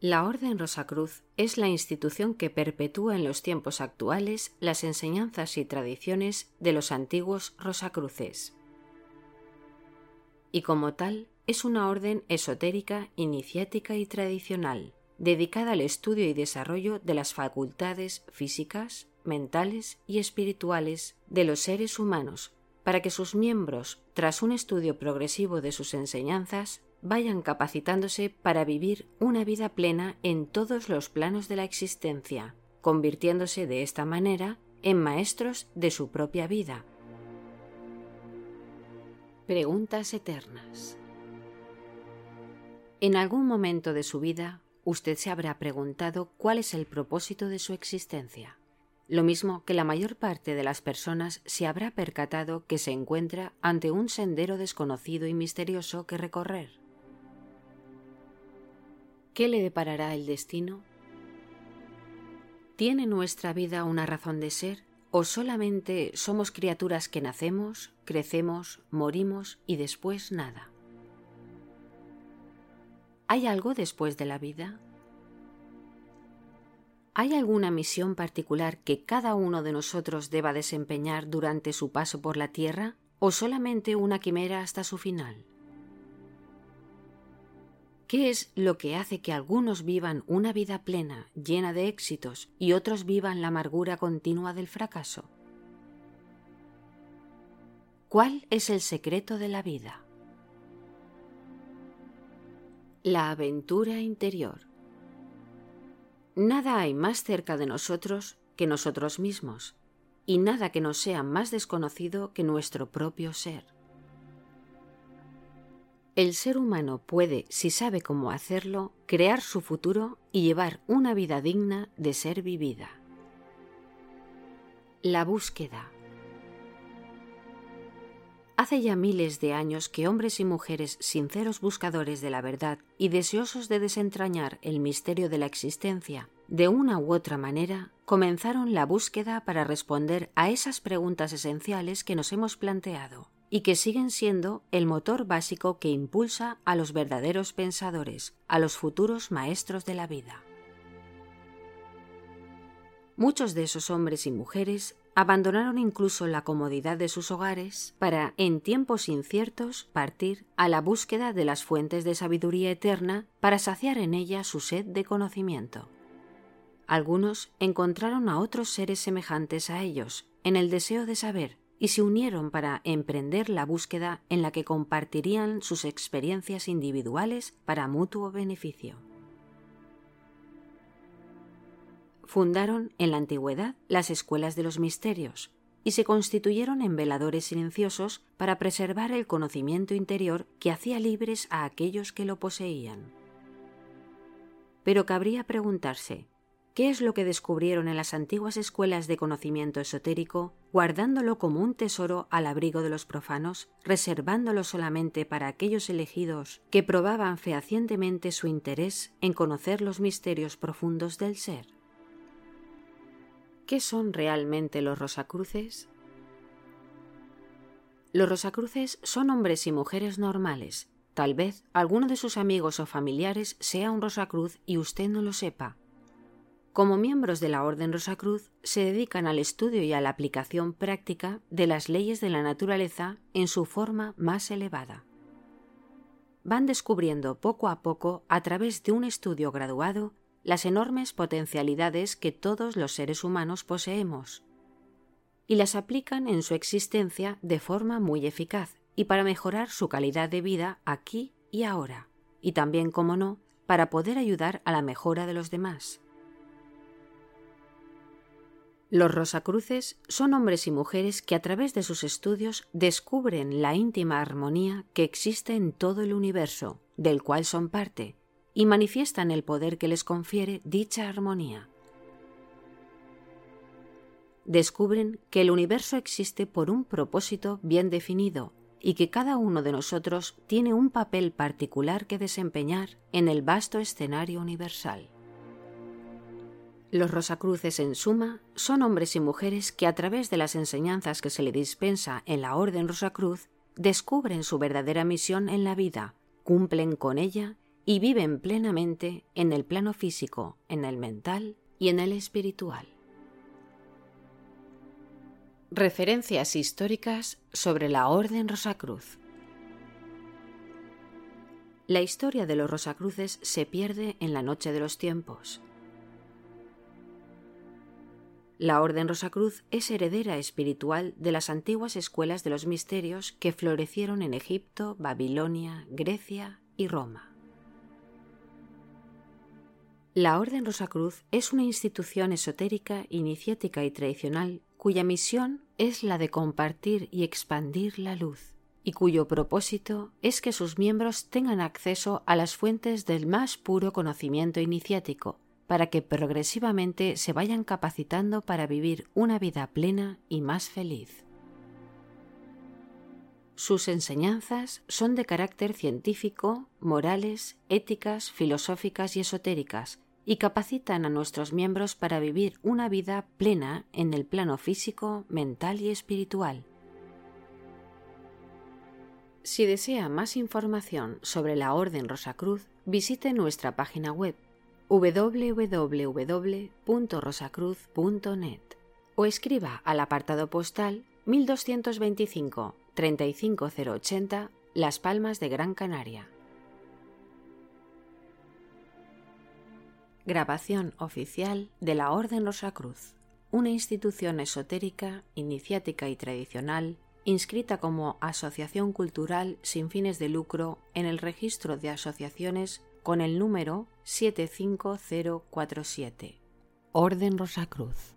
La Orden Rosacruz es la institución que perpetúa en los tiempos actuales las enseñanzas y tradiciones de los antiguos Rosacruces. Y como tal, es una orden esotérica, iniciática y tradicional, dedicada al estudio y desarrollo de las facultades físicas, mentales y espirituales de los seres humanos, para que sus miembros, tras un estudio progresivo de sus enseñanzas, vayan capacitándose para vivir una vida plena en todos los planos de la existencia, convirtiéndose de esta manera en maestros de su propia vida. Preguntas eternas. En algún momento de su vida, usted se habrá preguntado cuál es el propósito de su existencia. Lo mismo que la mayor parte de las personas se habrá percatado que se encuentra ante un sendero desconocido y misterioso que recorrer. ¿Qué le deparará el destino? ¿Tiene nuestra vida una razón de ser o solamente somos criaturas que nacemos, crecemos, morimos y después nada? ¿Hay algo después de la vida? ¿Hay alguna misión particular que cada uno de nosotros deba desempeñar durante su paso por la Tierra o solamente una quimera hasta su final? ¿Qué es lo que hace que algunos vivan una vida plena, llena de éxitos, y otros vivan la amargura continua del fracaso? ¿Cuál es el secreto de la vida? La aventura interior. Nada hay más cerca de nosotros que nosotros mismos, y nada que nos sea más desconocido que nuestro propio ser. El ser humano puede, si sabe cómo hacerlo, crear su futuro y llevar una vida digna de ser vivida. La búsqueda. Hace ya miles de años que hombres y mujeres sinceros buscadores de la verdad y deseosos de desentrañar el misterio de la existencia, de una u otra manera, comenzaron la búsqueda para responder a esas preguntas esenciales que nos hemos planteado y que siguen siendo el motor básico que impulsa a los verdaderos pensadores, a los futuros maestros de la vida. Muchos de esos hombres y mujeres abandonaron incluso la comodidad de sus hogares para, en tiempos inciertos, partir a la búsqueda de las fuentes de sabiduría eterna para saciar en ella su sed de conocimiento. Algunos encontraron a otros seres semejantes a ellos en el deseo de saber y se unieron para emprender la búsqueda en la que compartirían sus experiencias individuales para mutuo beneficio. Fundaron en la antigüedad las escuelas de los misterios y se constituyeron en veladores silenciosos para preservar el conocimiento interior que hacía libres a aquellos que lo poseían. Pero cabría preguntarse, ¿Qué es lo que descubrieron en las antiguas escuelas de conocimiento esotérico, guardándolo como un tesoro al abrigo de los profanos, reservándolo solamente para aquellos elegidos que probaban fehacientemente su interés en conocer los misterios profundos del ser? ¿Qué son realmente los Rosacruces? Los Rosacruces son hombres y mujeres normales. Tal vez alguno de sus amigos o familiares sea un Rosacruz y usted no lo sepa como miembros de la Orden Rosacruz, se dedican al estudio y a la aplicación práctica de las leyes de la naturaleza en su forma más elevada. Van descubriendo poco a poco, a través de un estudio graduado, las enormes potencialidades que todos los seres humanos poseemos, y las aplican en su existencia de forma muy eficaz y para mejorar su calidad de vida aquí y ahora, y también, como no, para poder ayudar a la mejora de los demás. Los Rosacruces son hombres y mujeres que a través de sus estudios descubren la íntima armonía que existe en todo el universo, del cual son parte, y manifiestan el poder que les confiere dicha armonía. Descubren que el universo existe por un propósito bien definido y que cada uno de nosotros tiene un papel particular que desempeñar en el vasto escenario universal. Los Rosacruces, en suma, son hombres y mujeres que a través de las enseñanzas que se le dispensa en la Orden Rosacruz descubren su verdadera misión en la vida, cumplen con ella y viven plenamente en el plano físico, en el mental y en el espiritual. Referencias históricas sobre la Orden Rosacruz. La historia de los Rosacruces se pierde en la noche de los tiempos. La Orden Rosacruz es heredera espiritual de las antiguas escuelas de los misterios que florecieron en Egipto, Babilonia, Grecia y Roma. La Orden Rosacruz es una institución esotérica, iniciática y tradicional cuya misión es la de compartir y expandir la luz, y cuyo propósito es que sus miembros tengan acceso a las fuentes del más puro conocimiento iniciático, para que progresivamente se vayan capacitando para vivir una vida plena y más feliz. Sus enseñanzas son de carácter científico, morales, éticas, filosóficas y esotéricas, y capacitan a nuestros miembros para vivir una vida plena en el plano físico, mental y espiritual. Si desea más información sobre la Orden Rosacruz, visite nuestra página web www.rosacruz.net o escriba al apartado postal 1225 35080 Las Palmas de Gran Canaria. Grabación oficial de la Orden Rosacruz, una institución esotérica, iniciática y tradicional inscrita como asociación cultural sin fines de lucro en el registro de asociaciones con el número 75047. Orden Rosacruz.